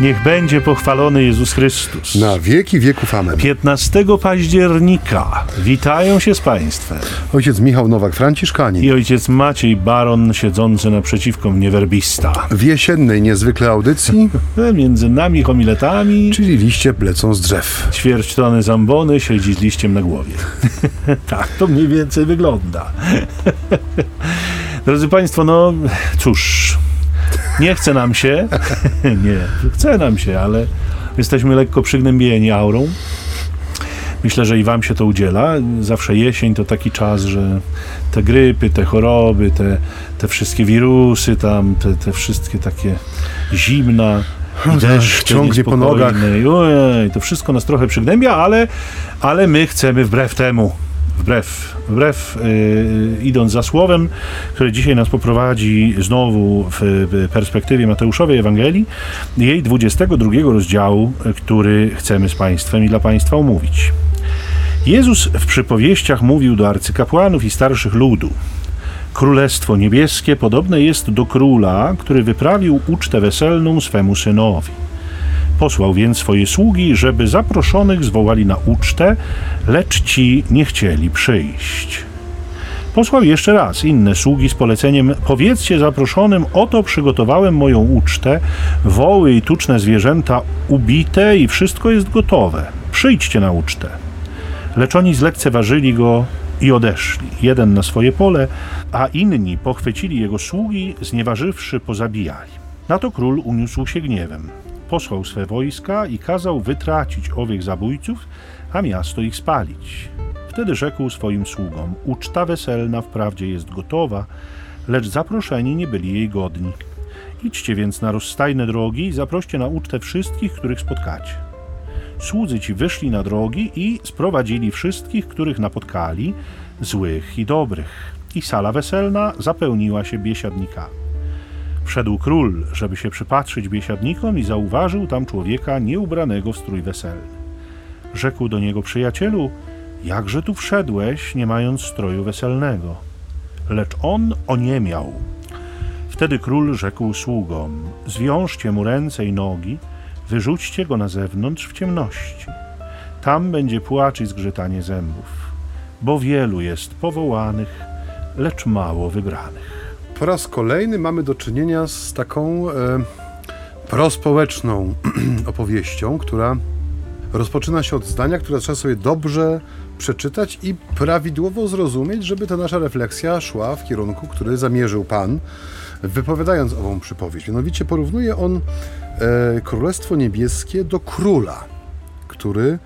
Niech będzie pochwalony Jezus Chrystus. Na wieki wieków amen. 15 października witają się z Państwem Ojciec Michał Nowak-Franciszkanin. i ojciec Maciej Baron siedzący naprzeciwko mnie werbista. W jesiennej niezwykle audycji, Między nami homiletami czyli liście lecą z drzew. ćwierć tony zambony siedzi z liściem na głowie. tak to mniej więcej wygląda. Drodzy Państwo, no cóż, nie chce nam się, nie, chce nam się, ale jesteśmy lekko przygnębieni aurą. Myślę, że i Wam się to udziela. Zawsze jesień to taki czas, że te grypy, te choroby, te, te wszystkie wirusy tam, te, te wszystkie takie zimna i deszcze ciągnie po nogach. Ojej, to wszystko nas trochę przygnębia, ale, ale my chcemy wbrew temu, wbrew, wbrew yy, idąc za słowem, które dzisiaj nas poprowadzi znowu w, perspektywie Mateuszowej Ewangelii, jej 22 rozdziału, który chcemy z Państwem i dla Państwa omówić. Jezus w przypowieściach mówił do arcykapłanów i starszych ludu. Królestwo niebieskie podobne jest do króla, który wyprawił ucztę weselną swemu synowi. Posłał więc swoje sługi, żeby zaproszonych zwołali na ucztę, lecz ci nie chcieli przyjść. Posłał jeszcze raz inne sługi z poleceniem: Powiedzcie zaproszonym, oto przygotowałem moją ucztę, woły i tuczne zwierzęta ubite i wszystko jest gotowe. Przyjdźcie na ucztę. Lecz oni zlekceważyli go i odeszli, jeden na swoje pole, a inni pochwycili jego sługi, znieważywszy, pozabijali. Na to król uniósł się gniewem. Posłał swe wojska i kazał wytracić owych zabójców, a miasto ich spalić. Wtedy rzekł swoim sługom: Uczta weselna wprawdzie jest gotowa, lecz zaproszeni nie byli jej godni. Idźcie więc na rozstajne drogi i zaproście na ucztę wszystkich, których spotkacie. Słudzy ci wyszli na drogi i sprowadzili wszystkich, których napotkali, złych i dobrych. I sala weselna zapełniła się biesiadnikami. Wszedł król, żeby się przypatrzyć biesiadnikom i zauważył tam człowieka nieubranego w strój weselny. Rzekł do niego przyjacielu, jakże tu wszedłeś, nie mając stroju weselnego? Lecz on oniemiał. Wtedy król rzekł sługom, zwiążcie mu ręce i nogi, wyrzućcie go na zewnątrz w ciemności. Tam będzie płacz i zgrzytanie zębów, bo wielu jest powołanych, lecz mało wybranych. Po raz kolejny mamy do czynienia z taką e, prospołeczną opowieścią, która rozpoczyna się od zdania, które trzeba sobie dobrze przeczytać i prawidłowo zrozumieć, żeby ta nasza refleksja szła w kierunku, który zamierzył Pan, wypowiadając ową przypowieść. Mianowicie porównuje on e, Królestwo Niebieskie do króla, który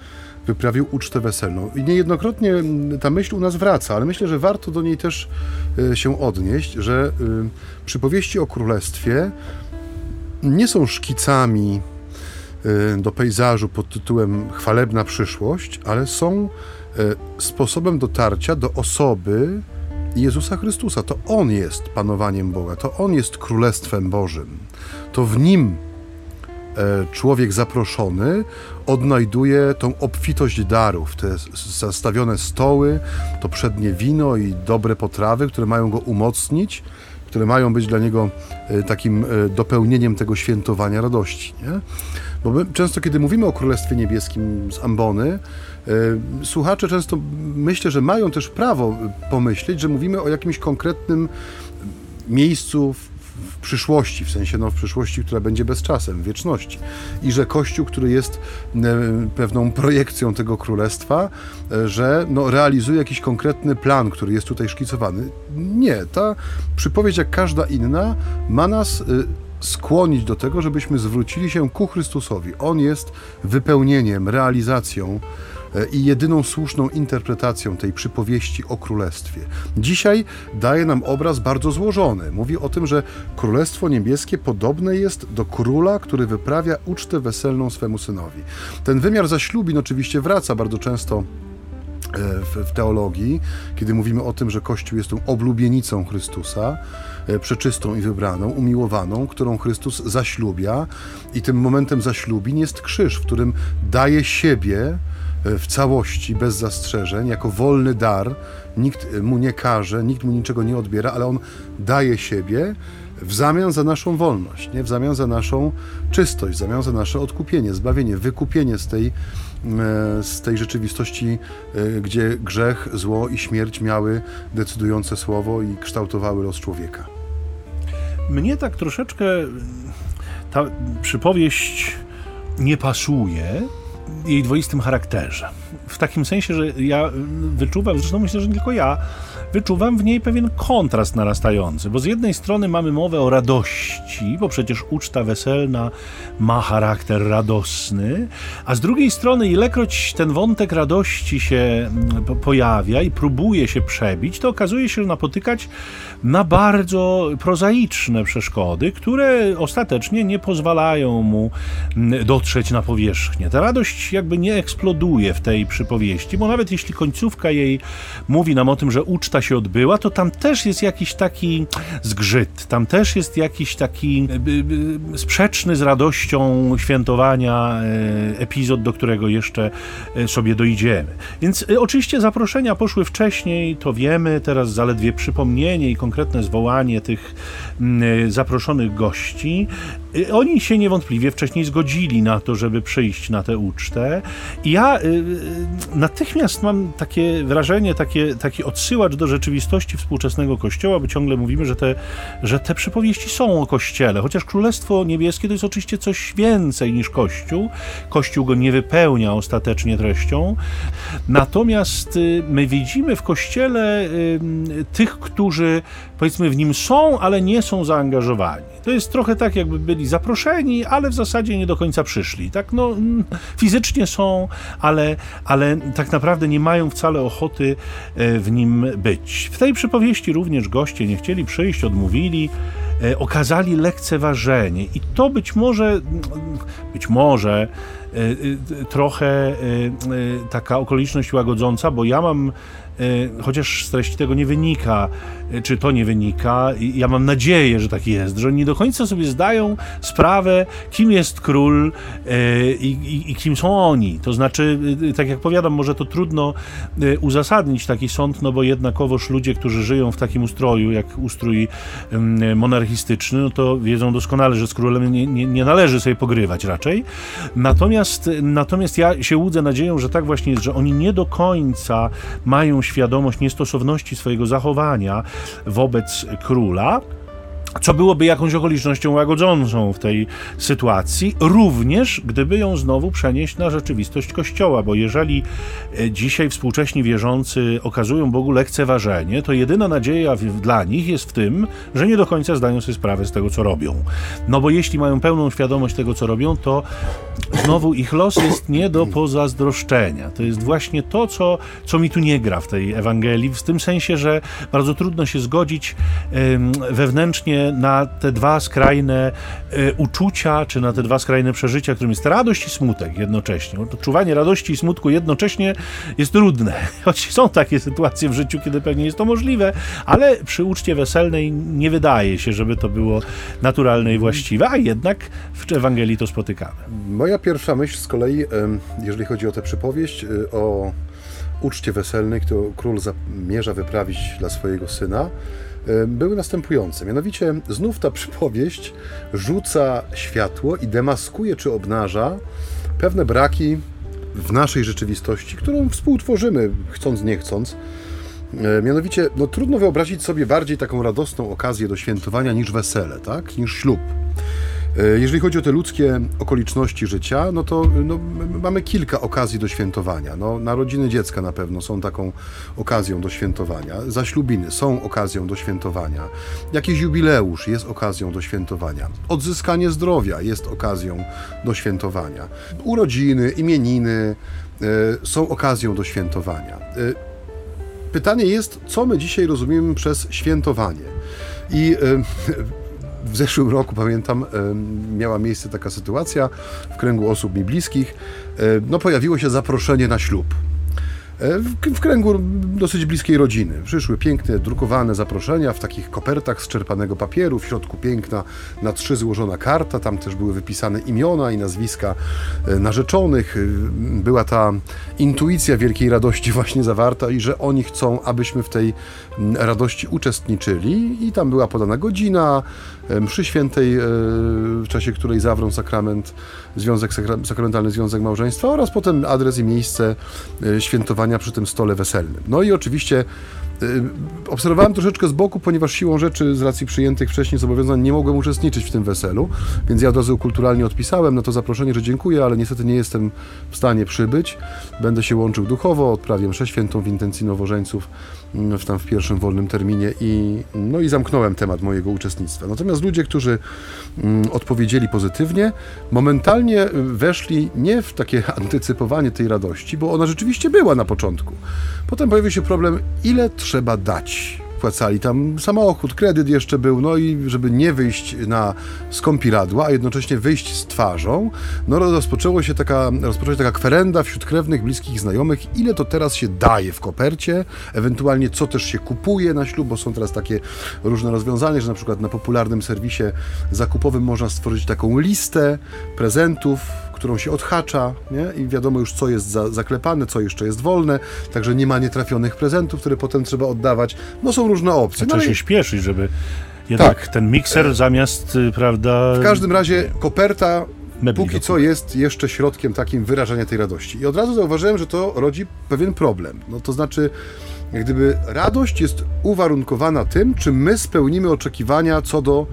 wyprawił ucztę weselną. I niejednokrotnie ta myśl u nas wraca, ale myślę, że warto do niej też e, się odnieść, że y, przypowieści o królestwie nie są szkicami y, do pejzażu pod tytułem Chwalebna przyszłość, ale są sposobem dotarcia do osoby Jezusa Chrystusa. To On jest panowaniem Boga, to On jest królestwem Bożym. To w Nim e, człowiek zaproszony odnajduje tą obfitość darów, te zastawione stoły, to przednie wino i dobre potrawy, które mają go umocnić, które mają być dla niego e, takim e, dopełnieniem tego świętowania radości. Nie? Bo my często, kiedy mówimy o Królestwie Niebieskim z Ambony, e, słuchacze często myślę, że mają też prawo pomyśleć, że mówimy o jakimś konkretnym miejscu w, przyszłości, w sensie no, w przyszłości, która będzie bezczasem, w wieczności. I że Kościół, który jest e, pewną projekcją tego królestwa, e, że no, realizuje jakiś konkretny plan, który jest tutaj szkicowany. Nie, ta przypowiedź, jak każda inna, ma nas e, skłonić do tego, żebyśmy zwrócili się ku Chrystusowi. On jest wypełnieniem, realizacją i jedyną słuszną interpretacją tej przypowieści o królestwie. Dzisiaj daje nam obraz bardzo złożony. Mówi o tym, że królestwo niebieskie podobne jest do króla, który wyprawia ucztę weselną swemu synowi. Ten wymiar zaślubin oczywiście wraca bardzo często e, w, teologii, kiedy mówimy o tym, że Kościół jest tą oblubienicą Chrystusa, e, przeczystą i wybraną, umiłowaną, którą Chrystus zaślubia i tym momentem zaślubin jest krzyż, w którym daje siebie e, w całości, bez zastrzeżeń, jako wolny dar. Nikt mu nie każe, nikt mu niczego nie odbiera, ale on daje siebie w zamian za naszą wolność, nie? w zamian za naszą czystość, w zamian za nasze odkupienie, zbawienie, wykupienie z tej, z tej rzeczywistości, gdzie grzech, zło i śmierć miały decydujące słowo i kształtowały los człowieka. Mnie tak troszeczkę ta przypowieść nie pasuje jej dwoistym charakterze. W takim sensie, że ja wyczuwam, zresztą myślę, że nie tylko ja, wyczuwam w niej pewien kontrast narastający, bo z jednej strony mamy mowę o radości, bo przecież uczta weselna ma charakter radosny, a z drugiej strony, ilekroć ten wątek radości się mm, pojawia i próbuje się przebić, to okazuje się, że napotykać na bardzo prozaiczne przeszkody, które ostatecznie nie pozwalają mu mm, dotrzeć na powierzchnię. Ta radość jakby nie eksploduje w tej przypowieści, bo nawet jeśli końcówka jej mówi nam o tym, że uczta się odbyła, to tam też jest jakiś taki zgrzyt, tam też jest jakiś taki e, sprzeczny z radością świętowania e, epizod, do którego jeszcze e, sobie dojdziemy. Więc oczywiście zaproszenia poszły wcześniej, to wiemy, teraz zaledwie przypomnienie i konkretne zwołanie tych zaproszonych gości. Oni się niewątpliwie wcześniej zgodzili na to, żeby przyjść na tę ucztę. I ja natychmiast mam takie wrażenie, takie, taki odsyłacz do rzeczywistości współczesnego Kościoła, bo ciągle mówimy, że te, że te przypowieści są o Kościele, chociaż Królestwo Niebieskie to jest oczywiście coś więcej niż Kościół. Kościół go nie wypełnia ostatecznie treścią. Natomiast y, my widzimy w Kościele tych, którzy powiedzmy w nim są, ale nie są zaangażowani. To jest trochę tak, jakby byli zaproszeni, ale w zasadzie nie do końca przyszli. Tak, no, fizycznie są, ale, ale tak naprawdę nie mają wcale ochoty e, w nim być. W tej przypowieści również goście nie chcieli przyjść, odmówili, e, okazali lekceważenie i to być może, być może e, trochę taka okoliczność łagodząca, bo ja mam chociaż z treści tego nie wynika, czy to nie wynika, ja mam nadzieję, że tak jest, że oni do końca sobie zdają sprawę, kim jest król e, i, i, i kim są oni. To znaczy, tak jak powiadam, może to trudno uzasadnić taki sąd, no bo jednakowoż ludzie, którzy żyją w takim ustroju, jak ustrój monarchistyczny, no to wiedzą doskonale, że z królem nie, nie, nie należy sobie pogrywać raczej. Natomiast, natomiast ja się łudzę nadzieją, że tak właśnie jest, że oni nie do końca mają świadomość niestosowności swojego zachowania wobec króla, co byłoby jakąś okolicznością łagodzącą w tej sytuacji, również gdyby ją znowu przenieść na rzeczywistość Kościoła, bo jeżeli e, dzisiaj współcześni wierzący okazują Bogu lekceważenie, to jedyna nadzieja dla nich jest w tym, że nie do końca zdają sobie sprawę z tego, co robią. No bo jeśli mają pełną świadomość tego, co robią, to znowu ich los jest nie do pozazdroszczenia. To jest właśnie to, co, co mi tu nie gra w tej Ewangelii, w tym sensie, że bardzo trudno się zgodzić wewnętrznie na te dwa skrajne e, uczucia, czy na te dwa skrajne przeżycia, którym jest radość i smutek jednocześnie. Odczuwanie radości i smutku jednocześnie jest trudne, choć są takie sytuacje w życiu, kiedy pewnie jest to możliwe, ale przy uczcie weselnej nie wydaje się, żeby to było naturalne i właściwe, a jednak w Ewangelii to spotykamy. Moja pierwsza myśl z kolei, jeżeli chodzi o tę przypowieść, y, o uczcie weselnej, którą król zamierza wyprawić dla swojego syna, były następujące. Mianowicie znów ta przypowieść rzuca światło i demaskuje czy obnaża pewne braki w naszej rzeczywistości, którą współtworzymy, chcąc nie chcąc. E, mianowicie, no, trudno wyobrazić sobie bardziej taką radosną okazję do świętowania niż wesele, tak? niż ślub. E, jeżeli chodzi o te ludzkie okoliczności życia, no to no, mamy kilka okazji do świętowania. No, narodziny dziecka na pewno są taką okazją do świętowania. Zaślubiny są okazją do świętowania. Jakiś jubileusz jest okazją do świętowania. Odzyskanie zdrowia jest okazją do świętowania. Urodziny, imieniny y, są okazją do świętowania. Y, pytanie jest, co my dzisiaj rozumiemy przez świętowanie. I y, w zeszłym roku, pamiętam, miała miejsce taka sytuacja w kręgu osób mi bliskich. No, pojawiło się zaproszenie na ślub. e, w, w kręgu dosyć bliskiej rodziny. Przyszły piękne, drukowane zaproszenia w takich kopertach z czerpanego papieru, w środku piękna na trzy złożona karta, tam też były wypisane imiona i nazwiska e, narzeczonych. E, Była ta intuicja wielkiej radości właśnie zawarta i że oni chcą, abyśmy w tej radości uczestniczyli i tam była podana godzina mszy świętej, e, w czasie której zawrą sakrament, związek sakra- sakramentalny związek małżeństwa oraz potem adres i miejsce e, świętowania przy tym stole weselnym. No i oczywiście obserwowałem troszeczkę z boku, ponieważ siłą rzeczy, z racji przyjętych wcześniej zobowiązań, nie mogłem uczestniczyć w tym weselu, więc ja od razu kulturalnie odpisałem na to zaproszenie, że dziękuję, ale niestety nie jestem w stanie przybyć. Będę się łączył duchowo, odprawię mszę świętą w intencji nowożeńców w tam w pierwszym wolnym terminie i, no i zamknąłem temat mojego uczestnictwa. Natomiast ludzie, którzy mm, odpowiedzieli pozytywnie, momentalnie y, weszli nie w takie antycypowanie tej radości, bo ona rzeczywiście była na początku. Potem pojawił się problem, ile trzeba dać. Płacali tam samochód, kredyt jeszcze był, no i żeby nie wyjść na skąpiradła, a jednocześnie wyjść z twarzą, no rozpoczęło się taka, rozpoczęła się taka kwerenda wśród krewnych, bliskich znajomych, ile to teraz się daje w kopercie, ewentualnie co też się kupuje na ślub, bo są teraz takie różne rozwiązania, że na przykład na popularnym serwisie zakupowym można stworzyć taką listę prezentów, którą się odhacza nie? i wiadomo już, co jest za, zaklepane, co jeszcze jest wolne, także nie ma nietrafionych prezentów, które potem trzeba oddawać. No są różne opcje. No Trzeba i się śpieszyć, żeby jednak Tak. ten mikser zamiast, y, prawda... w każdym razie koperta Mebli póki co jest jeszcze środkiem takim wyrażania tej radości. I od razu zauważyłem, że to rodzi pewien problem. No to znaczy, jak gdyby radość jest uwarunkowana tym, czy my spełnimy oczekiwania co do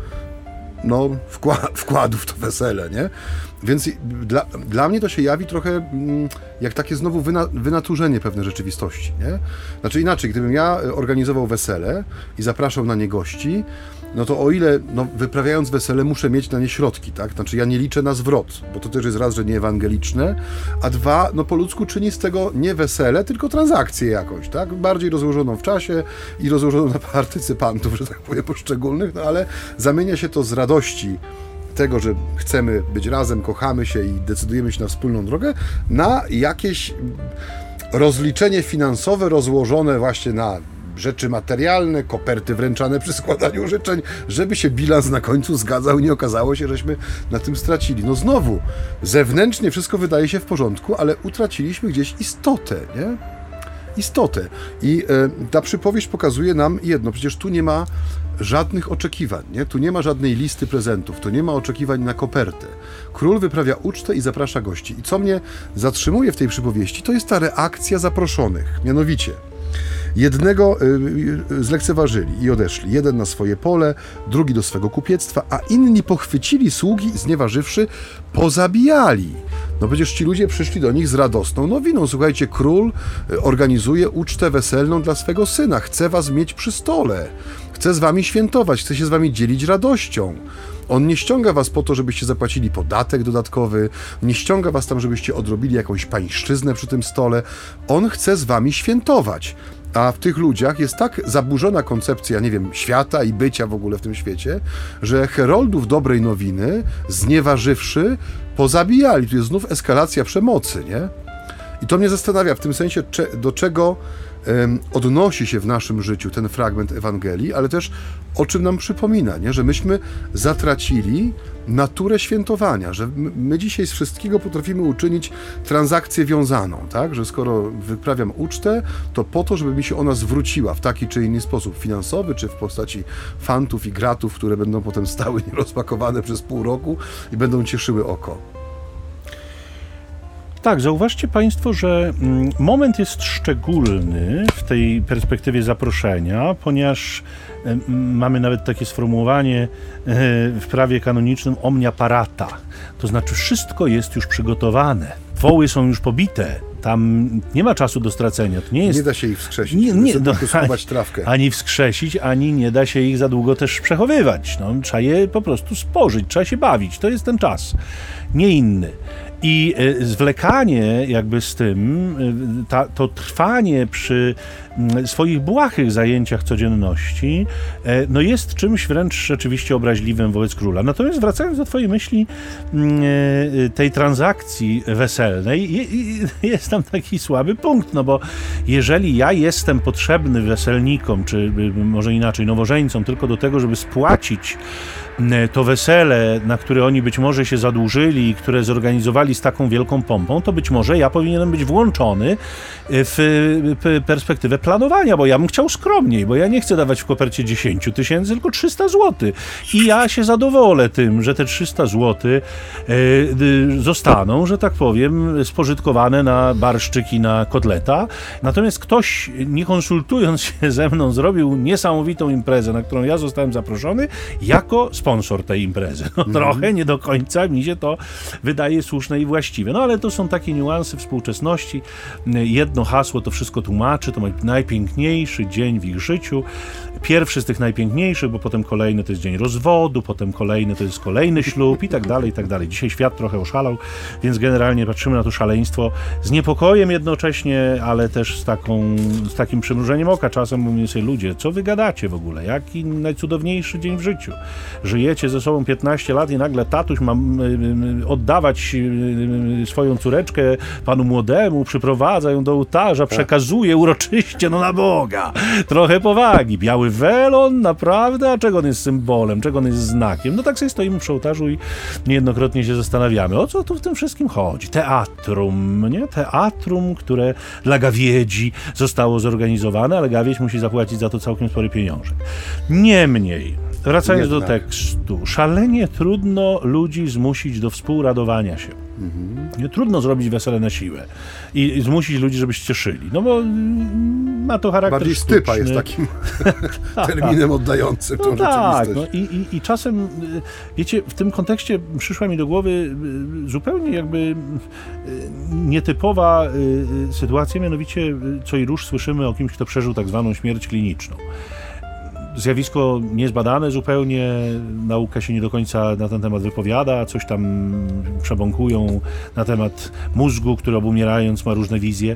no, wkła- wkładu w to wesele, nie? Więc dla, dla mnie to się jawi trochę mm, jak takie znowu wyna, wynaturzenie pewnej rzeczywistości, nie? Znaczy inaczej, gdybym ja e, organizował wesele i zapraszał na nie gości, no to o ile no, wyprawiając wesele muszę mieć na nie środki, tak? Znaczy ja nie liczę na zwrot, bo to też jest raz, że nie ewangeliczne, a dwa, no po ludzku czyni z tego nie wesele, tylko transakcję jakąś, tak? Bardziej rozłożoną w czasie i rozłożoną na partycypantów, że tak powiem, poszczególnych, no ale zamienia się to z radości tego, że chcemy być razem, kochamy się i decydujemy się na wspólną drogę, na jakieś rozliczenie finansowe rozłożone właśnie na rzeczy materialne, koperty wręczane przy składaniu życzeń, żeby się bilans na końcu zgadzał i nie okazało się, żeśmy na tym stracili. No znowu, zewnętrznie wszystko wydaje się w porządku, ale utraciliśmy gdzieś istotę, nie? istotę. I e, ta przypowieść pokazuje nam jedno, przecież tu nie ma żadnych oczekiwań, nie? tu nie ma żadnej listy prezentów, tu nie ma oczekiwań na kopertę. Król wyprawia ucztę i zaprasza gości. I co mnie zatrzymuje w tej przypowieści, to jest ta reakcja zaproszonych, mianowicie Jednego y, y, zlekceważyli i odeszli. Jeden na swoje pole, drugi do swego kupiectwa, a inni pochwycili sługi i znieważywszy, pozabijali. No przecież ci ludzie przyszli do nich z radosną nowiną. Słuchajcie, król y, organizuje ucztę weselną dla swego syna. Chce was mieć przy stole. Chce z wami świętować, chce się z wami dzielić radością. On nie ściąga was po to, żebyście zapłacili podatek dodatkowy, nie ściąga was tam, żebyście odrobili jakąś pańszczyznę przy tym stole. On chce z wami świętować. A w tych ludziach jest tak zaburzona koncepcja, nie wiem, świata i bycia w ogóle w tym świecie, że heroldów dobrej nowiny, znieważywszy, pozabijali. Tu jest znów eskalacja przemocy, nie? I to mnie zastanawia w tym sensie, do czego odnosi się w naszym życiu ten fragment Ewangelii, ale też o czym nam przypomina, nie? że myśmy zatracili naturę świętowania, że my, dzisiaj z wszystkiego potrafimy uczynić transakcję wiązaną, tak? że skoro wyprawiam ucztę, to po to, żeby mi się ona zwróciła w taki czy inny sposób finansowy, czy w postaci fantów i gratów, które będą potem stały nierozpakowane przez pół roku i będą cieszyły oko. Tak, zauważcie Państwo, że mm, moment jest szczególny w tej perspektywie zaproszenia, ponieważ mamy nawet takie sformułowanie e, w prawie kanonicznym omnia parata. To znaczy wszystko jest już przygotowane. Woły są już pobite. Tam nie ma czasu do stracenia. To nie jest Nie da się ich wskrzesić, Nie, nie, no, skubać trawkę. ani wskrzesić, ani nie da się ich za długo też przechowywać. No, trzeba je po prostu spożyć, trzeba się bawić. To jest ten czas, nie inny. I e, zwlekanie jakby z tym, e, ta, to trwanie przy swoich błahych zajęciach codzienności, e, no jest czymś wręcz rzeczywiście obraźliwym wobec króla. Natomiast wracając do twojej myśli mm, tej transakcji weselnej, jest tam taki słaby punkt, no bo jeżeli ja jestem potrzebny weselnikom, czy może inaczej nowożeńcom, tylko do tego, żeby spłacić to wesele, na które oni być może się zadłużyli, które zorganizowali z taką wielką pompą, to być może ja powinienem być włączony w perspektywę planowania, bo ja bym chciał skromniej, bo ja nie chcę dawać w kopercie 10 tysięcy, tylko 300 zł. I ja się zadowolę tym, że te 300 zł e, zostaną, że tak powiem, spożytkowane na barszczyk i na kotleta. Natomiast ktoś, nie konsultując się ze mną, zrobił niesamowitą imprezę, na którą ja zostałem zaproszony, jako sponsor tej imprezy. No, mm. Trochę nie do końca mi się to wydaje słuszne i właściwe. No ale to są takie niuanse współczesności. Jedno hasło to wszystko tłumaczy, to ma najpiękniejszy dzień w ich życiu. Pierwszy z tych najpiękniejszych, bo potem kolejny to jest dzień rozwodu, potem kolejny to jest kolejny ślub i tak dalej, i tak dalej. Dzisiaj świat trochę oszalał, więc generalnie patrzymy na to szaleństwo z niepokojem jednocześnie, ale też z, taką, z takim przymrużeniem oka. Czasem mówię sobie, ludzie, co wy gadacie w ogóle? Jaki najcudowniejszy dzień w życiu? żyjecie ze sobą 15 lat i nagle tatuś ma oddawać swoją córeczkę panu młodemu, przyprowadza ją do ołtarza, tak. przekazuje uroczyście, no na Boga. Trochę powagi. Biały welon, naprawdę? A czego on jest symbolem? Czego on jest znakiem? No tak sobie stoimy przy ołtarzu i niejednokrotnie się zastanawiamy, o co tu w tym wszystkim chodzi? Teatrum, nie? Teatrum, które dla gawiedzi zostało zorganizowane, ale gawiedź musi zapłacić za to całkiem spory pieniążek. Niemniej, Wracając Jednak. do tekstu. Szalenie trudno ludzi zmusić do współradowania się. Mhm. Nie trudno zrobić wesele na siłę i, i zmusić ludzi, żeby się cieszyli. No bo mm, ma to charakter Bardziej sztuczny. stypa jest takim terminem oddającym no tą tak, rzeczywistość. No i, i, I czasem, y, wiecie, w tym kontekście przyszła mi do głowy y, zupełnie jakby y, nietypowa sytuacja, mianowicie co i róż słyszymy o kimś, kto przeżył tak zwaną śmierć kliniczną zjawisko niezbadane zupełnie, nauka się nie do końca na ten temat wypowiada, coś tam przebąkują na temat mózgu, który obumierając ma różne wizje.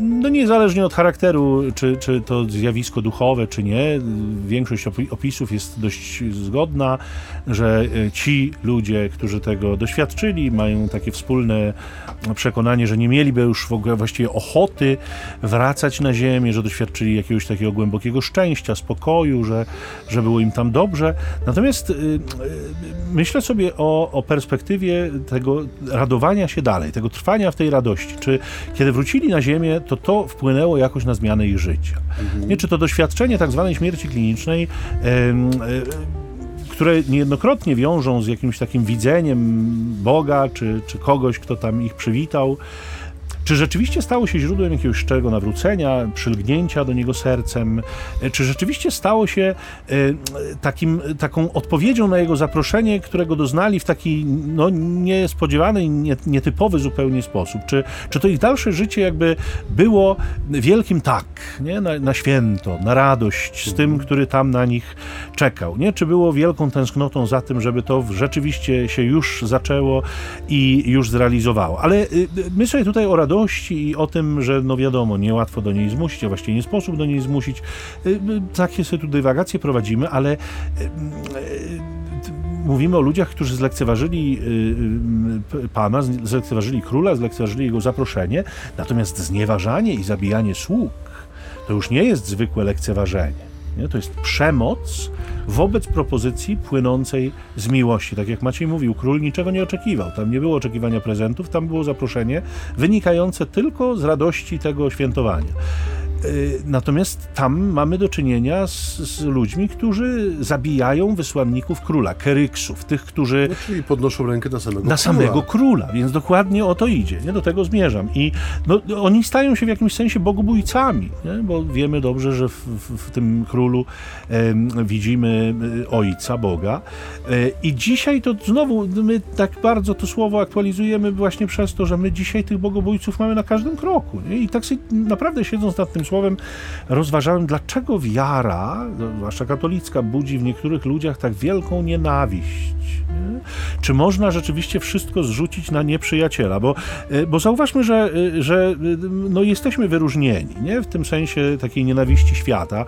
No niezależnie od charakteru, czy, czy to zjawisko duchowe, czy nie, większość opisów jest dość zgodna, że e, ci ludzie, którzy tego doświadczyli, mają takie wspólne przekonanie, że nie mieliby już w ogóle właściwie ochoty wracać na ziemię, że doświadczyli jakiegoś takiego głębokiego szczęścia, spokoju, że, że było im tam dobrze. Natomiast y, y, myślę sobie o, o perspektywie tego radowania się dalej, tego trwania w tej radości. Czy kiedy wrócili na ziemię, to to wpłynęło jakoś na zmianę ich życia? Mhm. Nie, czy to doświadczenie tak zwanej śmierci klinicznej które niejednokrotnie wiążą z jakimś takim widzeniem Boga, czy, czy kogoś, kto tam ich przywitał, czy rzeczywiście stało się źródłem jakiegoś szczerego nawrócenia, przylgnięcia do niego sercem? Czy rzeczywiście stało się e, takim, taką odpowiedzią na jego zaproszenie, którego doznali w taki no, niespodziewany i nietypowy zupełnie sposób? Czy, czy to ich dalsze życie jakby było wielkim tak, nie? Na, na święto, na radość z tym, który tam na nich czekał? Nie? Czy było wielką tęsknotą za tym, żeby to rzeczywiście się już zaczęło i już zrealizowało? Ale y, my sobie tutaj o radości i o tym, że no wiadomo, niełatwo do niej zmusić, a właściwie nie sposób do niej zmusić. Y, y, takie sobie tu dywagacje prowadzimy, ale y, mówimy o ludziach, którzy zlekceważyli Pana, zlekceważyli króla, zlekceważyli jego zaproszenie, natomiast znieważanie i zabijanie sług to już nie jest zwykłe lekceważenie. Nie? To jest przemoc wobec propozycji płynącej z miłości. Tak jak Maciej mówił, król niczego nie oczekiwał. Tam nie było oczekiwania prezentów, tam było zaproszenie wynikające tylko z radości tego świętowania. Y, natomiast tam mamy do czynienia z, z, ludźmi, którzy zabijają wysłanników króla, keryksów, tych, którzy. No, czyli podnoszą rękę na samego na króla. samego króla, więc dokładnie o to idzie. Nie do tego zmierzam. I no, oni stają się w jakimś sensie bogobójcami, nie? bo wiemy dobrze, że w, w, w tym królu e, widzimy ojca, Boga. E, I dzisiaj to znowu my tak bardzo to słowo aktualizujemy właśnie przez to, że my dzisiaj tych bogobójców mamy na każdym kroku. Nie? I tak sobie naprawdę siedząc nad tym słowem rozważałem, dlaczego wiara, zwłaszcza katolicka, budzi w niektórych ludziach tak wielką nienawiść. Nie? Czy można rzeczywiście wszystko zrzucić na nieprzyjaciela? Bo, e, bo zauważmy, że, e, że e, no jesteśmy wyróżnieni nie? w tym sensie takiej nienawiści świata.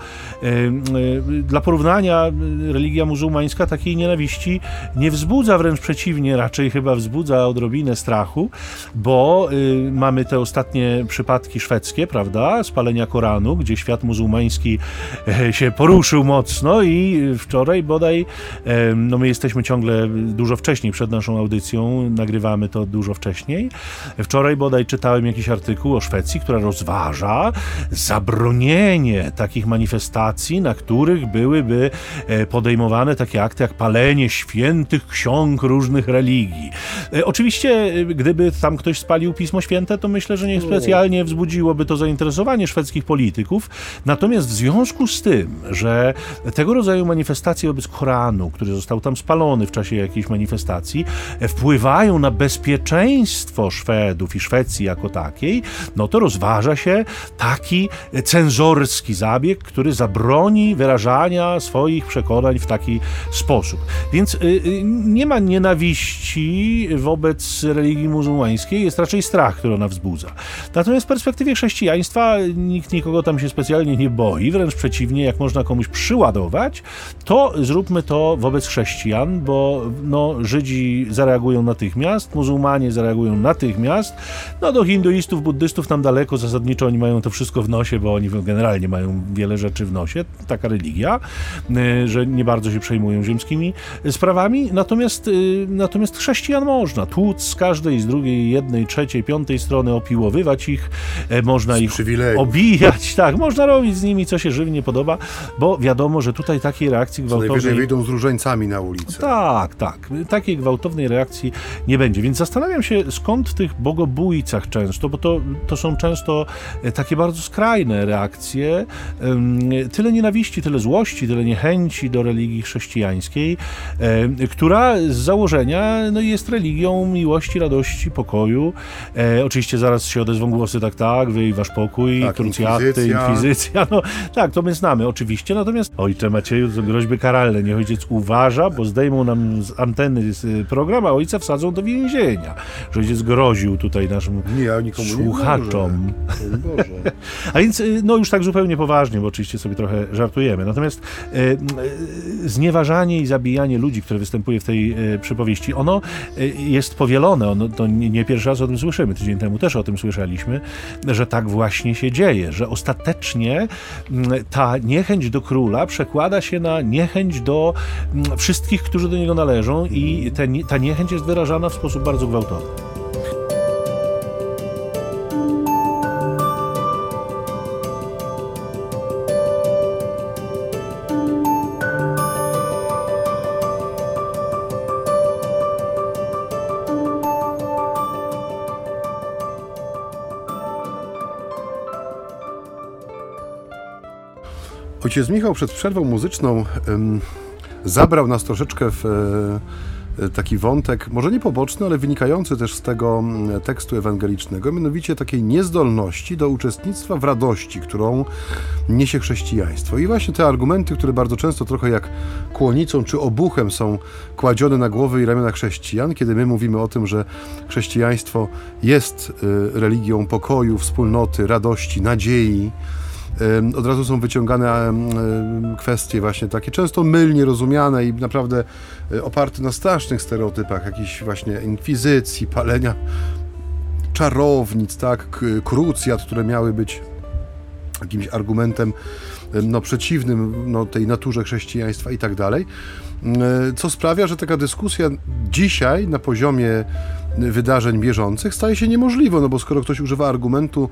Dla porównania, religia muzułmańska takiej nienawiści nie wzbudza, wręcz przeciwnie, raczej chyba wzbudza odrobinę strachu, bo mamy te ostatnie przypadki szwedzkie, prawda? Spalenia Koranu, gdzie świat muzułmański się poruszył mocno i wczoraj bodaj, no my jesteśmy ciągle dużo wcześniej, przed naszą audycją, nagrywamy to dużo wcześniej. Wczoraj bodaj czytałem jakiś artykuł o Szwecji, która rozważa zabronienie takich manifestacji, na których byłyby e, podejmowane takie akty jak palenie świętych ksiąg różnych religii. E, oczywiście, e, gdyby tam ktoś spalił Pismo Święte, to myślę, że niespecjalnie wzbudziłoby to zainteresowanie szwedzkich polityków. Natomiast w związku z tym, że tego rodzaju manifestacje wobec Koranu, który został tam spalony w czasie jakiejś manifestacji, wpływają na bezpieczeństwo Szwedów i Szwecji jako takiej, no to rozważa się taki cenzorski zabieg, który zabroni wyrażania swoich przekonań w taki sposób. Więc y, y, nie ma nienawiści wobec religii muzułmańskiej, jest raczej strach, który ona wzbudza. Natomiast w perspektywie chrześcijaństwa nikt nikogo tam się specjalnie nie boi, wręcz przeciwnie, jak można komuś przyładować, to zróbmy to wobec chrześcijan, bo no, Żydzi zareagują natychmiast, muzułmanie zareagują natychmiast, no do hinduistów, buddystów tam daleko, zasadniczo oni mają to wszystko w nosie, bo oni generalnie mają wiele rzeczy w nosie, taka religia, y, że nie bardzo się przejmują ziemskimi sprawami, natomiast, y, natomiast chrześcijan można tłuc z każdej, z drugiej, jednej, trzeciej, piątej strony, opiłowywać ich, e, można ich obijać, tak, można robić z nimi, co się żywnie podoba, bo wiadomo, że tutaj takiej reakcji gwałtownej... Co najwyżej wyjdą z różańcami na ulicę. Tak, tak. Takiej gwałtownej reakcji nie będzie. Więc zastanawiam się, skąd w tych bogobójcach często, bo to, to są często e, takie bardzo skrajne reakcje, tyle nienawiści, tyle złości, tyle niechęci do religii chrześcijańskiej, która z założenia no, jest religią miłości, radości, pokoju. E, oczywiście zaraz się odezwą głosy, tak, tak, wy i wasz pokój, tak, krucjaty, inkwizycja. inkwizycja. No, tak, to my znamy oczywiście, natomiast ojcze Macieju, to groźby karalne, niech ojciec uważa, bo zdejmą nam z anteny program, a ojca wsadzą do więzienia. Że ojciec groził tutaj naszym nie, ja słuchaczom. Nie a więc, y, no już tak zupełnie poważnie, bo oczywiście sobie trochę żartujemy. Natomiast e, e, znieważanie i zabijanie ludzi, które występuje w tej e, przypowieści, ono jest powielone. Ono, to nie, nie pierwszy raz o tym słyszymy. Tydzień temu też o tym słyszeliśmy, że tak właśnie się dzieje, że ostatecznie ta niechęć do króla przekłada się na niechęć do wszystkich, którzy do niego należą i ta niechęć jest wyrażana w sposób bardzo gwałtowny. Ojciec Michał przed przerwą muzyczną zabrał nas troszeczkę w e, taki wątek, może nie poboczny, ale wynikający też z tego tekstu ewangelicznego, mianowicie takiej niezdolności do uczestnictwa w radości, którą niesie chrześcijaństwo. I właśnie te argumenty, które bardzo często trochę jak kłonicą czy obuchem są kładzione na głowy i ramiona chrześcijan, kiedy my mówimy o tym, że chrześcijaństwo jest e, religią pokoju, wspólnoty, radości, nadziei, od razu są wyciągane kwestie właśnie takie często mylnie rozumiane i naprawdę e, oparte na strasznych stereotypach, jakiejś właśnie inkwizycji, palenia czarownic, tak, krucjat, które miały być jakimś argumentem no, przeciwnym no, tej naturze chrześcijaństwa i tak dalej. Co sprawia, że taka dyskusja dzisiaj na poziomie wydarzeń bieżących staje się niemożliwe, no bo skoro ktoś używa argumentu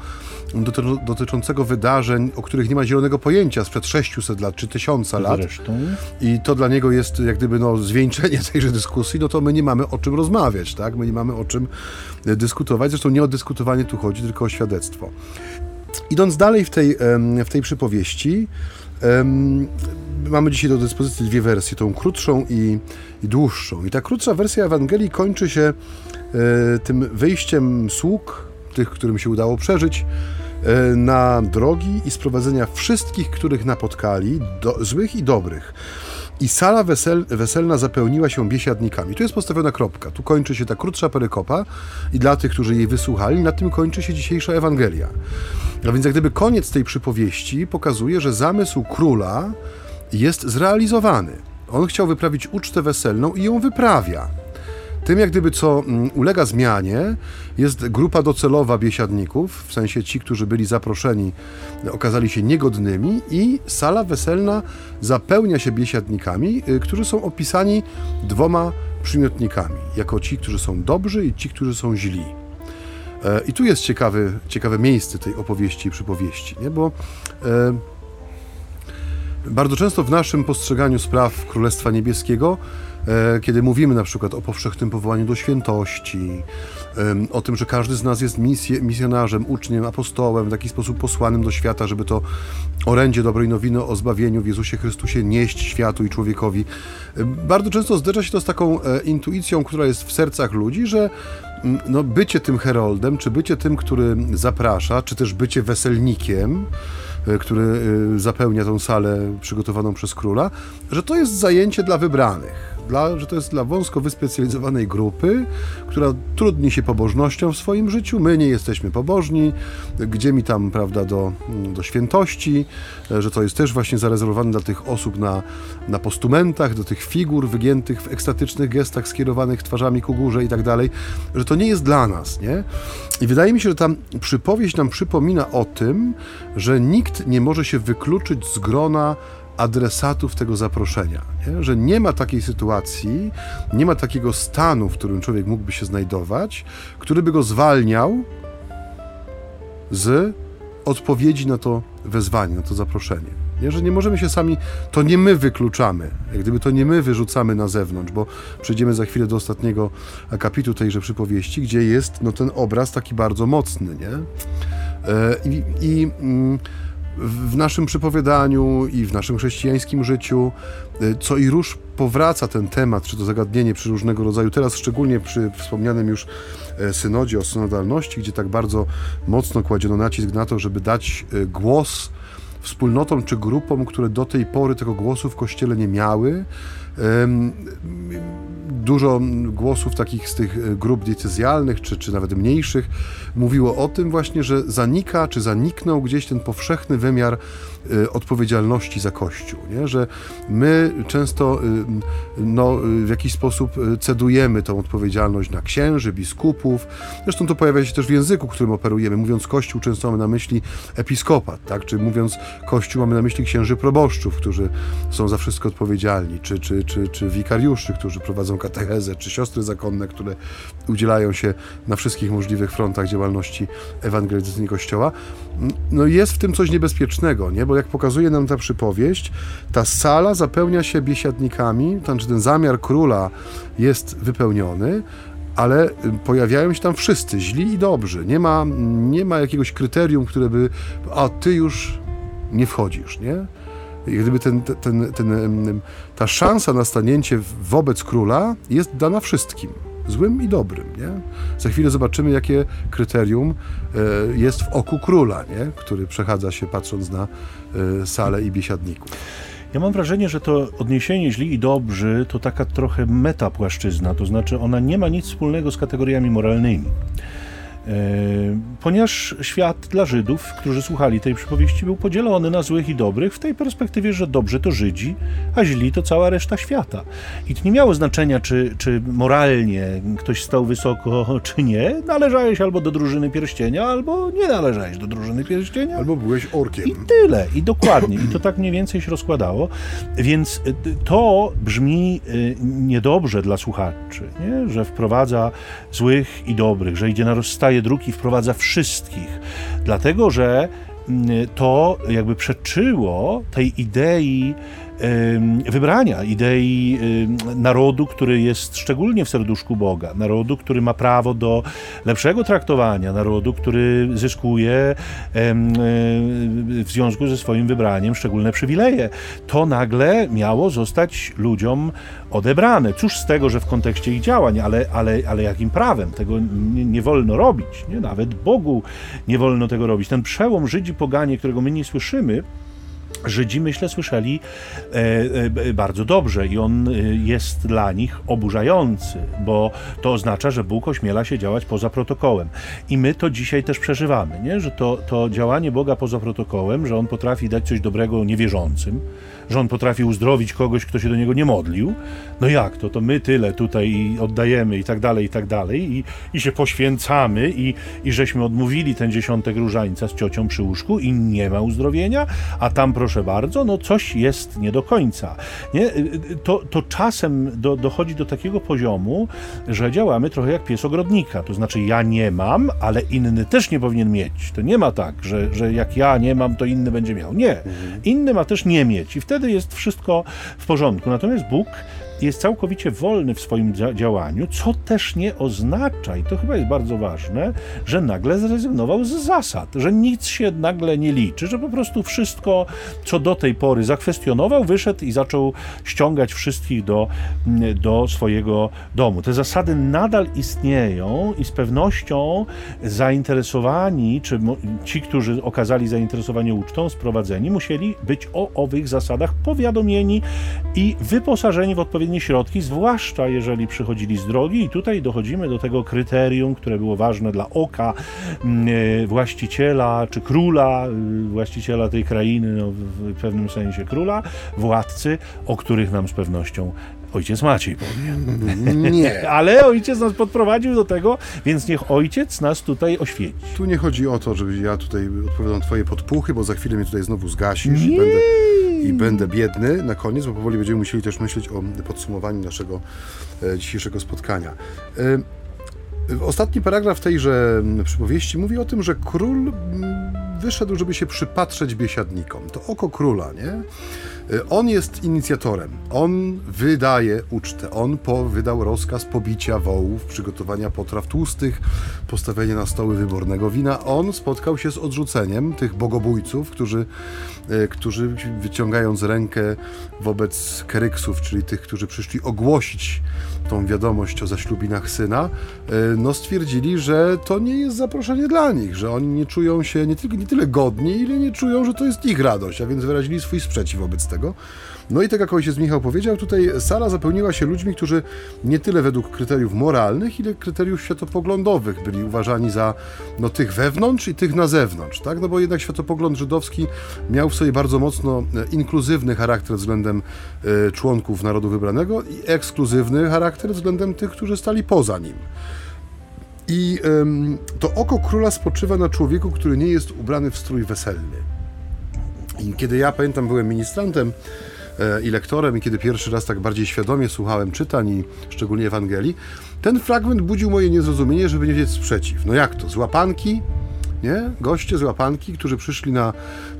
dotyczącego wydarzeń, o których nie ma zielonego pojęcia sprzed 600 lat czy 1000 lat Zresztą. i to dla niego jest jak gdyby no, zwieńczenie tejże dyskusji, no to my nie mamy o czym rozmawiać, tak? My nie mamy o czym e, dyskutować. Zresztą nie o dyskutowanie tu chodzi, tylko o świadectwo. Idąc dalej w tej, w tej przypowieści, mamy dzisiaj do dyspozycji dwie wersje, tą krótszą i, i dłuższą. I ta krótsza wersja Ewangelii kończy się e, tym wyjściem sług, tych, którym się udało przeżyć, e, na drogi i sprowadzenia wszystkich, których napotkali, do, złych i dobrych. I sala wesel, weselna zapełniła się biesiadnikami. Tu jest postawiona kropka. Tu kończy się ta krótsza perykopa i dla tych, którzy jej wysłuchali, na tym kończy się dzisiejsza Ewangelia. A więc jak gdyby koniec tej przypowieści pokazuje, że zamysł króla jest zrealizowany. On chciał wyprawić ucztę weselną i ją wyprawia. Tym jak gdyby co mm, ulega zmianie jest grupa docelowa biesiadników, w sensie ci, którzy byli zaproszeni, okazali się niegodnymi i sala weselna zapełnia się biesiadnikami, y, którzy są opisani dwoma przymiotnikami, jako ci, którzy są dobrzy i ci, którzy są źli. E, I tu jest ciekawy, ciekawe miejsce tej opowieści i przypowieści, nie? bo e, bardzo często w naszym postrzeganiu spraw Królestwa Niebieskiego E, kiedy mówimy na przykład o powszechnym powołaniu do świętości, o tym, że każdy z nas jest misje, misjonarzem, uczniem, apostołem, w taki sposób posłanym do świata, żeby to orędzie dobrej nowiny o zbawieniu w Jezusie Chrystusie nieść światu i człowiekowi. Bardzo często zderza się to z taką e, intuicją, która jest w sercach ludzi, że no, bycie tym heroldem, czy bycie tym, który zaprasza, czy też bycie weselnikiem, który zapełnia tą salę przygotowaną przez króla, że to jest zajęcie dla wybranych dla, że to jest dla wąsko wyspecjalizowanej grupy, która trudni się pobożnością w swoim życiu. My nie jesteśmy pobożni, gdzie mi tam, prawda, do, do świętości, że to jest też właśnie zarezerwowane dla tych osób na, na postumentach, do tych figur wygiętych w ekstatycznych gestach, skierowanych twarzami ku górze i tak dalej, że to nie jest dla nas, nie? I wydaje mi się, że ta przypowieść nam przypomina o tym, że nikt nie może się wykluczyć z grona adresatów tego zaproszenia. Nie? Że nie ma takiej sytuacji, nie ma takiego stanu, w którym człowiek mógłby się znajdować, który by go zwalniał z odpowiedzi na to wezwanie, na to zaproszenie. Nie? Że nie możemy się sami, to nie my wykluczamy, jak gdyby to nie my wyrzucamy na zewnątrz, bo przejdziemy za chwilę do ostatniego akapitu tejże przypowieści, gdzie jest no, ten obraz taki bardzo mocny. Nie? E, I, mm, w naszym przypowiadaniu i w naszym chrześcijańskim życiu y, co i róż powraca ten temat, czy to zagadnienie przy różnego rodzaju, teraz szczególnie przy wspomnianym już e, synodzie o synodalności, gdzie tak bardzo mocno kładziono nacisk na to, żeby dać e, głos wspólnotom czy grupom, które do tej pory tego głosu w Kościele nie miały, dużo głosów takich z tych e, grup decyzjalnych, czy, czy nawet mniejszych, mówiło o tym właśnie, że zanika, czy zaniknął gdzieś ten powszechny wymiar odpowiedzialności za Kościół, nie? że my często e, no, w jakiś sposób cedujemy tą odpowiedzialność na księży, biskupów, zresztą to pojawia się też w języku, którym operujemy, mówiąc Kościół często mamy na myśli episkopat, tak? czy mówiąc Kościół mamy na myśli księży proboszczów, którzy są za wszystko odpowiedzialni, czy, czy, czy, czy wikariuszy, którzy prowadzą katechezę, czy siostry zakonne, które udzielają się na wszystkich możliwych frontach działalności ewangelizacyjnej Kościoła, no jest w tym coś niebezpiecznego, nie? bo jak pokazuje nam ta przypowieść, ta sala zapełnia się biesiadnikami, to znaczy ten zamiar króla jest wypełniony, ale pojawiają się tam wszyscy, źli i dobrzy. Nie ma, nie ma jakiegoś kryterium, które by, a ty już nie wchodzisz, nie? gdyby ten, ten, ten, ta szansa na stanięcie wobec króla jest dana wszystkim złym i dobrym. Nie? Za chwilę zobaczymy, jakie kryterium e, jest w oku króla, nie? który przechadza się patrząc na e, salę i biesiadników. Ja mam wrażenie, że to odniesienie źli i dobrzy to taka trochę metapłaszczyzna, to znaczy ona nie ma nic wspólnego z kategoriami moralnymi. E, ponieważ świat dla Żydów, którzy słuchali tej przypowieści, był podzielony na złych i dobrych, w tej perspektywie, że dobrzy to Żydzi, a źli to cała reszta świata. I to nie miało znaczenia, czy, czy moralnie ktoś stał wysoko, czy nie. Należałeś albo do drużyny pierścienia, albo nie należałeś do drużyny pierścienia. Albo byłeś orkiem. I tyle. I dokładnie. I to tak mniej więcej się rozkładało. Więc y, to brzmi y, niedobrze dla słuchaczy, nie? że wprowadza złych i dobrych, że idzie na rozstanie dróg i wprowadza wszystkich. Dlatego, że mm, to jakby przeczyło tej idei wybrania, idei narodu, który jest szczególnie w serduszku Boga, narodu, który ma prawo do lepszego traktowania, narodu, który zyskuje w związku ze swoim wybraniem szczególne przywileje. To nagle miało zostać ludziom odebrane. Cóż z tego, że w kontekście ich działań, ale, ale, ale jakim prawem? Tego nie, nie wolno robić. Nie? Nawet Bogu nie wolno tego robić. Ten przełom Żydzi poganie, którego my nie słyszymy, Żydzi, myślę, słyszeli e, e, bardzo dobrze i on e, jest dla nich oburzający, bo to oznacza, że Bóg ośmiela się działać poza protokołem. I my to dzisiaj też przeżywamy, nie? że to, to działanie Boga poza protokołem, że on potrafi dać coś dobrego niewierzącym, że on potrafi uzdrowić kogoś, kto się do niego nie modlił. No jak to? To my tyle tutaj oddajemy i tak dalej, i tak dalej, i, i się poświęcamy, i, i żeśmy odmówili ten dziesiątek różańca z ciocią przy łóżku i nie ma uzdrowienia, a tam proszę bardzo, no coś jest nie do końca. Nie? To, to czasem do, dochodzi do takiego poziomu, że działamy trochę jak pies ogrodnika. To znaczy ja nie mam, ale inny też nie powinien mieć. To nie ma tak, że, że jak ja nie mam, to inny będzie miał. Nie. Mhm. Inny ma też nie mieć i wtedy wtedy jest wszystko w porządku. Natomiast Bóg jest całkowicie wolny w swoim działaniu, co też nie oznacza, i to chyba jest bardzo ważne, że nagle zrezygnował z zasad, że nic się nagle nie liczy, że po prostu wszystko, co do tej pory zakwestionował, wyszedł i zaczął ściągać wszystkich do, do swojego domu. Te zasady nadal istnieją i z pewnością zainteresowani, czy ci, którzy okazali zainteresowanie ucztą, sprowadzeni, musieli być o owych zasadach powiadomieni i wyposażeni w odpowiednie odpowiednie środki, zwłaszcza jeżeli przychodzili z drogi. I tutaj dochodzimy do tego kryterium, które było ważne dla oka mm, e, właściciela czy króla, y, właściciela tej krainy, no, w pewnym sensie króla, władcy, o których nam z pewnością Ojciec Maciej powie. Nie. Ale ojciec nas podprowadził do tego, więc niech ojciec nas tutaj oświeci. Tu nie chodzi o to, żeby ja tutaj odpowiadał twoje podpuchy, bo za chwilę mnie tutaj znowu zgasisz nie. i będę i będę biedny na koniec, bo powoli będziemy musieli też myśleć o podsumowaniu naszego e, dzisiejszego spotkania. E, ostatni paragraf tejże przypowieści mówi o tym, że król wyszedł, żeby się przypatrzeć biesiadnikom. To oko króla, nie? Y, on jest inicjatorem. On wydaje ucztę. On po, wydał rozkaz pobicia wołów, przygotowania potraw tłustych, postawienia na stoły wybornego wina. On spotkał się z odrzuceniem tych bogobójców, którzy, y, którzy wyciągając rękę wobec keryksów, czyli tych, którzy przyszli ogłosić tą wiadomość o zaślubinach syna, y, no stwierdzili, że to nie jest zaproszenie dla nich, że oni nie czują się nie, tylko, nie tyle godni, ile nie czują, że to jest ich radość, a więc wyrazili swój sprzeciw wobec tego. No i tak jak ojciec Michał powiedział, tutaj sala zapełniła się ludźmi, którzy nie tyle według kryteriów moralnych, ile kryteriów światopoglądowych byli uważani za no, tych wewnątrz i tych na zewnątrz, tak? No bo jednak światopogląd żydowski miał w sobie bardzo mocno e, inkluzywny charakter względem y, członków narodu wybranego i ekskluzywny charakter względem tych, którzy stali poza nim. I ym, to oko króla spoczywa na człowieku, który nie jest ubrany w strój weselny. I kiedy ja pamiętam, byłem ministrantem i lektorem, i kiedy pierwszy raz tak bardziej świadomie słuchałem czytań, i szczególnie Ewangelii, ten fragment budził moje niezrozumienie, żeby nie wiedzieć sprzeciw. No jak to? Złapanki? Nie? Goście z łapanki, którzy przyszli na,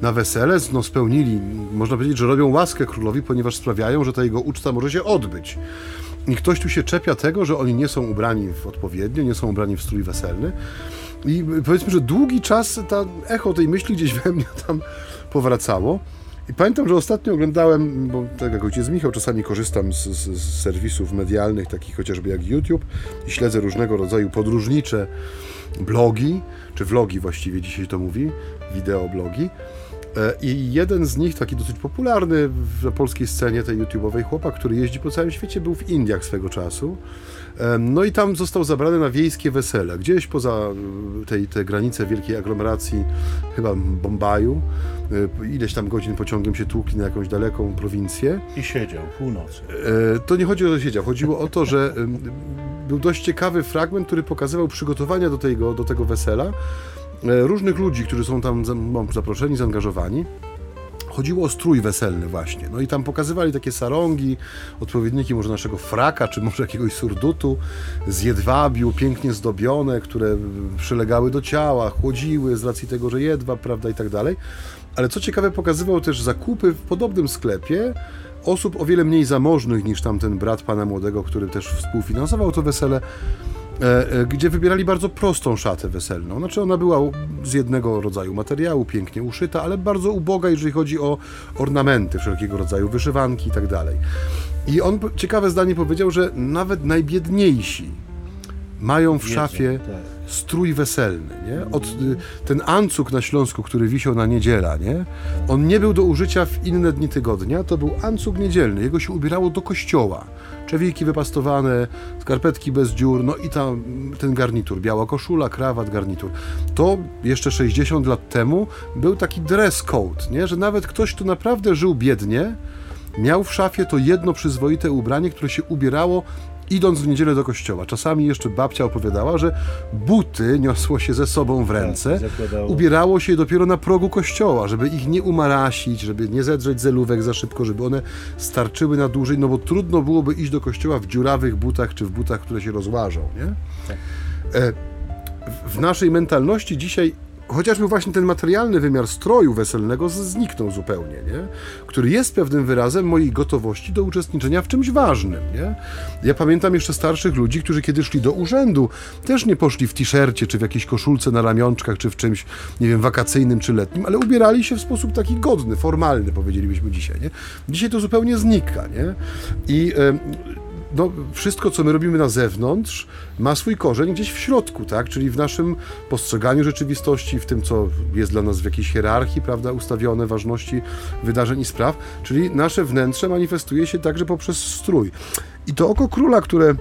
na wesele, no spełnili, można powiedzieć, że robią łaskę królowi, ponieważ sprawiają, że ta jego uczta może się odbyć. I ktoś tu się czepia tego, że oni nie są ubrani w odpowiednio, nie są ubrani w strój weselny. I powiedzmy, że długi czas ta echo tej myśli gdzieś we mnie tam powracało. I pamiętam, że ostatnio oglądałem, bo tak jak ojciec Michał, czasami korzystam z, z, z, serwisów medialnych, takich chociażby jak YouTube i śledzę różnego rodzaju podróżnicze blogi, czy vlogi właściwie dzisiaj to mówi, wideoblogi. E, I jeden z nich, taki dosyć popularny w polskiej scenie tej YouTube'owej, chłopak, który jeździ po całym świecie, był w Indiach swego czasu. E, no i tam został zabrany na wiejskie wesele, gdzieś poza e, tej, te granice wielkiej aglomeracji, chyba Bombaju. Ileś tam godzin pociągiem się tłukli na jakąś daleką prowincję. I siedział północy. To nie chodzi o to, że siedział. Chodziło o to, że był dość ciekawy fragment, który pokazywał przygotowania do tego, do tego wesela E, różnych ludzi, którzy są tam zaproszeni, zaangażowani. Chodziło o strój weselny właśnie. No i tam pokazywali takie sarągi, odpowiedniki może naszego fraka, czy może jakiegoś surdutu z jedwabiu, pięknie zdobione, które przylegały do ciała, chłodziły z racji tego, że jedwab, prawda, i tak dalej. Ale co ciekawe, pokazywał też zakupy w podobnym sklepie osób o wiele mniej zamożnych niż tamten brat pana młodego, który też współfinansował to wesele. E, e, gdzie wybierali bardzo prostą szatę weselną. Znaczy ona była z jednego rodzaju materiału, pięknie uszyta, ale bardzo uboga, jeżeli chodzi o ornamenty wszelkiego rodzaju, wyszywanki i tak dalej. I on ciekawe zdanie powiedział, że nawet najbiedniejsi mają w szafie tak. Strój weselny, nie? Od, y, ten ancuk na Śląsku, który wisiał na niedziela, nie? On nie był do użycia w inne dni tygodnia, to był ancuk niedzielny. Jego się ubierało do kościoła. Czewiki wypastowane, skarpetki bez dziur, no i tam ten garnitur, biała koszula, krawat, garnitur. To jeszcze 60 lat temu był taki dress code, nie? Że nawet ktoś, kto naprawdę żył biednie, miał w szafie to jedno przyzwoite ubranie, które się ubierało idąc w niedzielę do kościoła. Czasami jeszcze babcia opowiadała, że buty niosło się ze sobą w ręce, tak, ubierało się dopiero na progu kościoła, żeby ich nie umarasić, żeby nie zedrzeć zelówek za szybko, żeby one starczyły na dłużej, no bo trudno byłoby iść do kościoła w dziurawych butach, czy w butach, które się rozłażą, nie? Tak. E, w naszej mentalności dzisiaj chociażby właśnie ten materialny wymiar stroju weselnego zniknął zupełnie, nie? który jest pewnym wyrazem mojej gotowości do uczestniczenia w czymś ważnym. Nie? Ja pamiętam jeszcze starszych ludzi, którzy kiedy szli do urzędu, też nie poszli w t-shircie, czy w jakiejś koszulce na ramionczkach, czy w czymś, nie wiem, wakacyjnym, czy letnim, ale ubierali się w sposób taki godny, formalny, powiedzielibyśmy dzisiaj. Nie? Dzisiaj to zupełnie znika. Nie? I no, wszystko, co my robimy na zewnątrz, ma swój korzeń gdzieś w środku, tak? Czyli w naszym postrzeganiu rzeczywistości, w tym, co jest dla nas w jakiejś hierarchii, prawda, ustawione ważności wydarzeń i spraw, czyli nasze wnętrze manifestuje się także poprzez strój. I to oko króla, które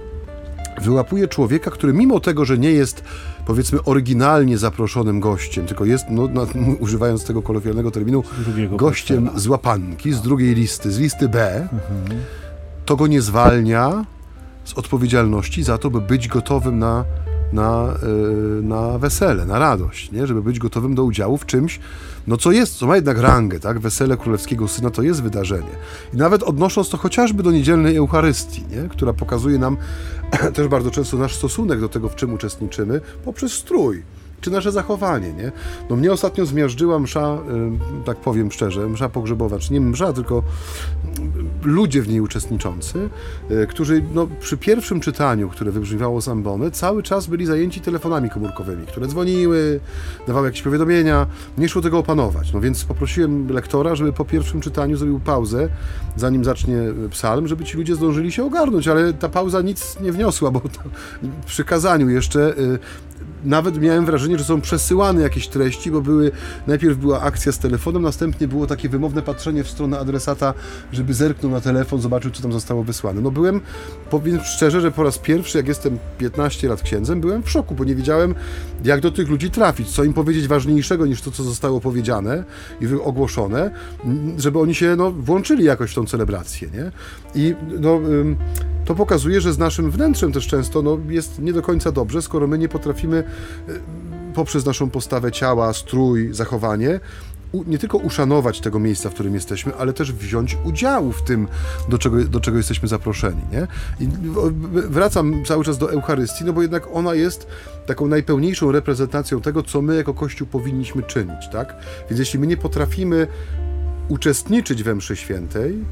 wyłapuje człowieka, który mimo tego, że nie jest powiedzmy oryginalnie zaproszonym gościem, tylko jest, no, no, używając tego kolokwialnego terminu, gościem z łapanki, z drugiej listy, z listy B, mhm to go nie zwalnia z odpowiedzialności za to, by być gotowym na, na, yy, na wesele, na radość, nie? żeby być gotowym do udziału w czymś, no co jest, co ma jednak rangę, tak? Wesele królewskiego syna to jest wydarzenie. I nawet odnosząc to chociażby do niedzielnej Eucharystii, nie? która pokazuje nam też bardzo często nasz stosunek do tego, w czym uczestniczymy, poprzez strój czy nasze zachowanie, nie? No mnie ostatnio zmiażdżyła msza, y, tak powiem szczerze, msza pogrzebowa, czy nie msza, tylko ludzie w niej uczestniczący, y, którzy no, przy pierwszym czytaniu, które wybrzmiewało z ambony, cały czas byli zajęci telefonami komórkowymi, które dzwoniły, dawały jakieś powiadomienia, nie szło tego opanować. No więc poprosiłem lektora, żeby po pierwszym czytaniu zrobił pauzę, zanim zacznie psalm, żeby ci ludzie zdążyli się ogarnąć, ale ta pauza nic nie wniosła, bo przy kazaniu jeszcze y, nawet miałem wrażenie, że są przesyłane jakieś treści, bo były, najpierw była akcja z telefonem, następnie było takie wymowne patrzenie w stronę adresata, żeby zerknął na telefon, zobaczył, co tam zostało wysłane. No byłem, powiem szczerze, że po raz pierwszy, jak jestem 15 lat księdzem, byłem w szoku, bo nie wiedziałem, jak do tych ludzi trafić, co im powiedzieć ważniejszego niż to, co zostało powiedziane i ogłoszone, żeby oni się no, włączyli jakoś w tą celebrację, nie? I no, to pokazuje, że z naszym wnętrzem też często no, jest nie do końca dobrze, skoro my nie potrafimy e, poprzez naszą postawę ciała, strój, zachowanie nie tylko uszanować tego miejsca, w którym jesteśmy, ale też wziąć udział w tym, do czego, do czego jesteśmy zaproszeni. Nie? I wracam cały czas do Eucharystii, no bo jednak ona jest taką najpełniejszą reprezentacją tego, co my jako Kościół powinniśmy czynić. Tak? Więc jeśli my nie potrafimy uczestniczyć we mszy świętej,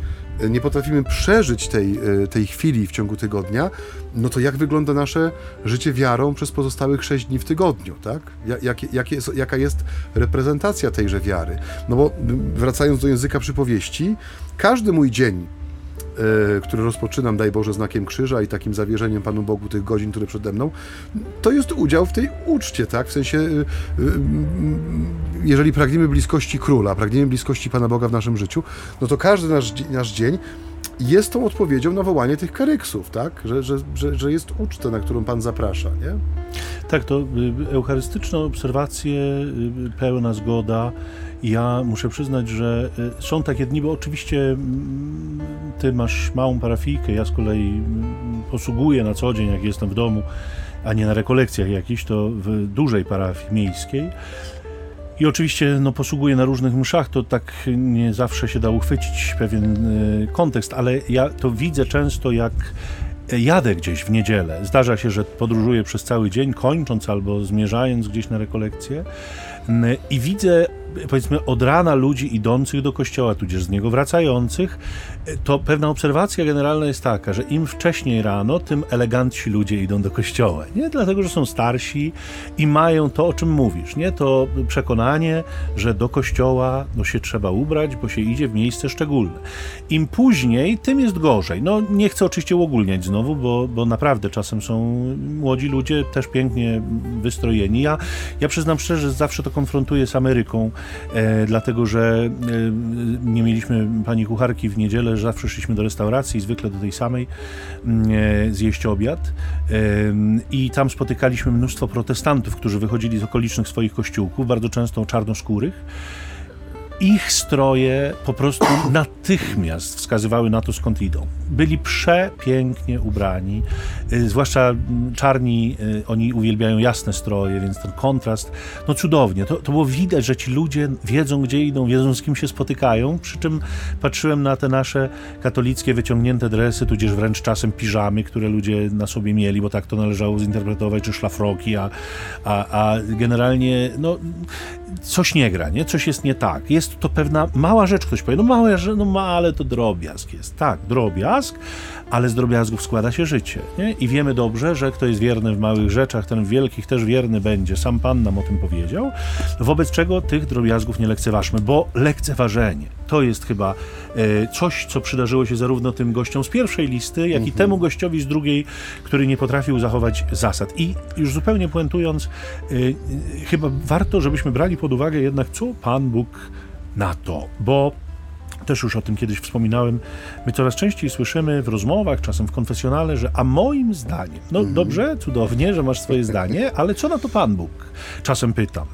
nie potrafimy przeżyć tej, e, tej chwili w ciągu tygodnia, no to jak wygląda nasze życie wiarą przez pozostałych sześć dni w tygodniu, tak? Jak, jak jest, jaka jest reprezentacja tejże wiary? No bo wracając do języka przypowieści, każdy mój dzień który rozpoczynam, daj Boże, znakiem krzyża i takim zawierzeniem Panu Bogu tych godzin, które przede mną, to jest udział w tej uczcie, tak? W sensie, e, e, jeżeli pragniemy bliskości króla, pragniemy bliskości Pana Boga w naszym życiu, no to każdy nasz, nasz dzień jest tą odpowiedzią na wołanie tych karyksów, tak? Że, że, że, że jest uczta, na którą Pan zaprasza, nie? Tak, to eucharystyczne obserwacje, pełna zgoda, ja muszę przyznać, że y, są takie dni, bo oczywiście mm, ty masz małą parafijkę, ja z kolei mm, posługuję na co dzień, jak jestem w domu, a nie na rekolekcjach jakichś, to w dużej parafii miejskiej. I oczywiście no, posługuję na różnych mszach, to tak nie zawsze się da uchwycić pewien y, kontekst, ale ja to widzę często, jak jadę gdzieś w niedzielę. Zdarza się, że podróżuję przez cały dzień, kończąc albo zmierzając gdzieś na rekolekcję i widzę powiedzmy od rana ludzi idących do kościoła, tudzież z niego wracających, to pewna obserwacja generalna jest taka, że im wcześniej rano, tym elegancsi ludzie idą do kościoła. Nie dlatego, że są starsi i mają to, o czym mówisz, nie? To przekonanie, że do kościoła no, się trzeba ubrać, bo się idzie w miejsce szczególne. Im później, tym jest gorzej. No nie chcę oczywiście uogólniać znowu, bo, bo naprawdę czasem są młodzi ludzie też pięknie wystrojeni. Ja, ja przyznam szczerze, że zawsze to konfrontuję z Ameryką, e, dlatego że e, nie mieliśmy pani kucharki w niedzielę, że zawsze szliśmy do restauracji, zwykle do tej samej, mm, e, zjeść obiad. E, i tam spotykaliśmy mnóstwo protestantów, którzy wychodzili z okolicznych swoich kościółków, bardzo często czarnoskórych ich stroje po prostu natychmiast wskazywały na to, skąd idą. Byli przepięknie ubrani, y, zwłaszcza mm, czarni, y, oni uwielbiają jasne stroje, więc ten kontrast, no cudownie. To, to było widać, że ci ludzie wiedzą, gdzie idą, wiedzą, z kim się spotykają, przy czym patrzyłem na te nasze katolickie wyciągnięte dresy, tudzież wręcz czasem piżamy, które ludzie na sobie mieli, bo tak to należało zinterpretować, czy szlafroki, a, a, a generalnie, no, coś nie gra, nie? Coś jest nie tak. Jest to pewna mała rzecz. Ktoś powie, no małe, no ma, ale to drobiazg jest. Tak, drobiazg, ale z drobiazgów składa się życie. Nie? I wiemy dobrze, że kto jest wierny w małych rzeczach, ten w wielkich też wierny będzie. Sam Pan nam o tym powiedział. Wobec czego tych drobiazgów nie lekceważmy, bo lekceważenie to jest chyba e, coś, co przydarzyło się zarówno tym gościom z pierwszej listy, jak i mhm. temu gościowi z drugiej, który nie potrafił zachować zasad. I już zupełnie puentując, e, chyba warto, żebyśmy brali pod uwagę jednak, co Pan Bóg na to, bo też już o tym kiedyś wspominałem, my coraz częściej słyszymy w rozmowach, czasem w konfesjonale, że a moim zdaniem, no mm. dobrze, cudownie, że masz swoje zdanie, ale co na to Pan Bóg? Czasem pytam.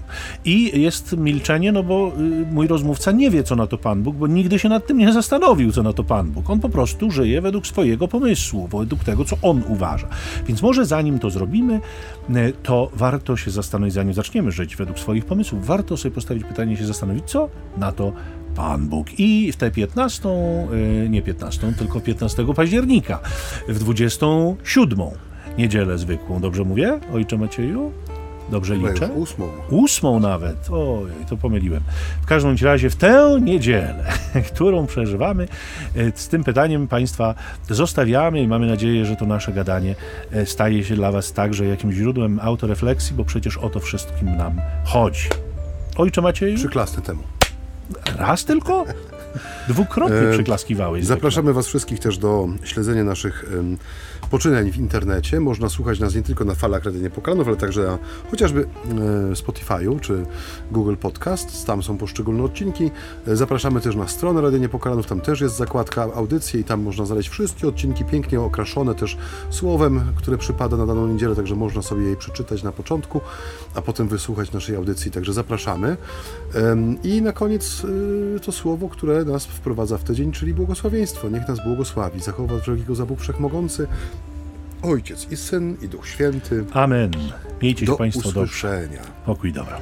I jest milczenie, no bo y, mój rozmówca nie wie, co na to Pan Bóg, bo nigdy się nad tym nie zastanowił, co na to Pan Bóg. On po prostu żyje według swojego pomysłu, według tego, co on uważa. Więc może zanim to zrobimy, y, to warto się zastanowić, zanim zaczniemy żyć według swoich pomysłów, warto sobie postawić pytanie, się zastanowić, co na to Pan Bóg. I w tę 15, y, nie 15, tylko 15 października, w 27 niedzielę zwykłą, dobrze mówię, ojcze Macieju? Dobrze liczę? Ósmą. Ósmą nawet. Oj, to pomyliłem. W każdym razie w tę niedzielę, którą przeżywamy, y, z tym pytaniem Państwa zostawiamy i mamy nadzieję, że to nasze gadanie y, staje się dla Was także jakimś źródłem autorefleksji, bo przecież o to wszystkim nam chodzi. Ojcze Macieju? Przyklasnę temu. Raz tylko? Dwukrotnie e, przyklaskiwałeś. Zapraszamy Was wszystkich też do śledzenia naszych poczynań w internecie. Można słuchać nas nie tylko na falach Rady Niepokalanów, ale także na chociażby e, Spotify'u czy Google Podcast. Tam są poszczególne odcinki. E, zapraszamy też na stronę Rady Niepokalanów. Tam też jest zakładka audycje i tam można znaleźć wszystkie odcinki pięknie okraszone też słowem, które przypada na daną niedzielę, także można sobie jej przeczytać na początku, a potem wysłuchać naszej audycji. Także zapraszamy. I na koniec e, to słowo, które nas wprowadza w tydzień, czyli błogosławieństwo. Niech nas błogosławi, zachowa wszelkiego za Bóg Wszechmogący, Ojciec i Syn i Duch Święty. Amen. Miejcie się do Państwo usłyszenia. dobrze. Pokój dobra.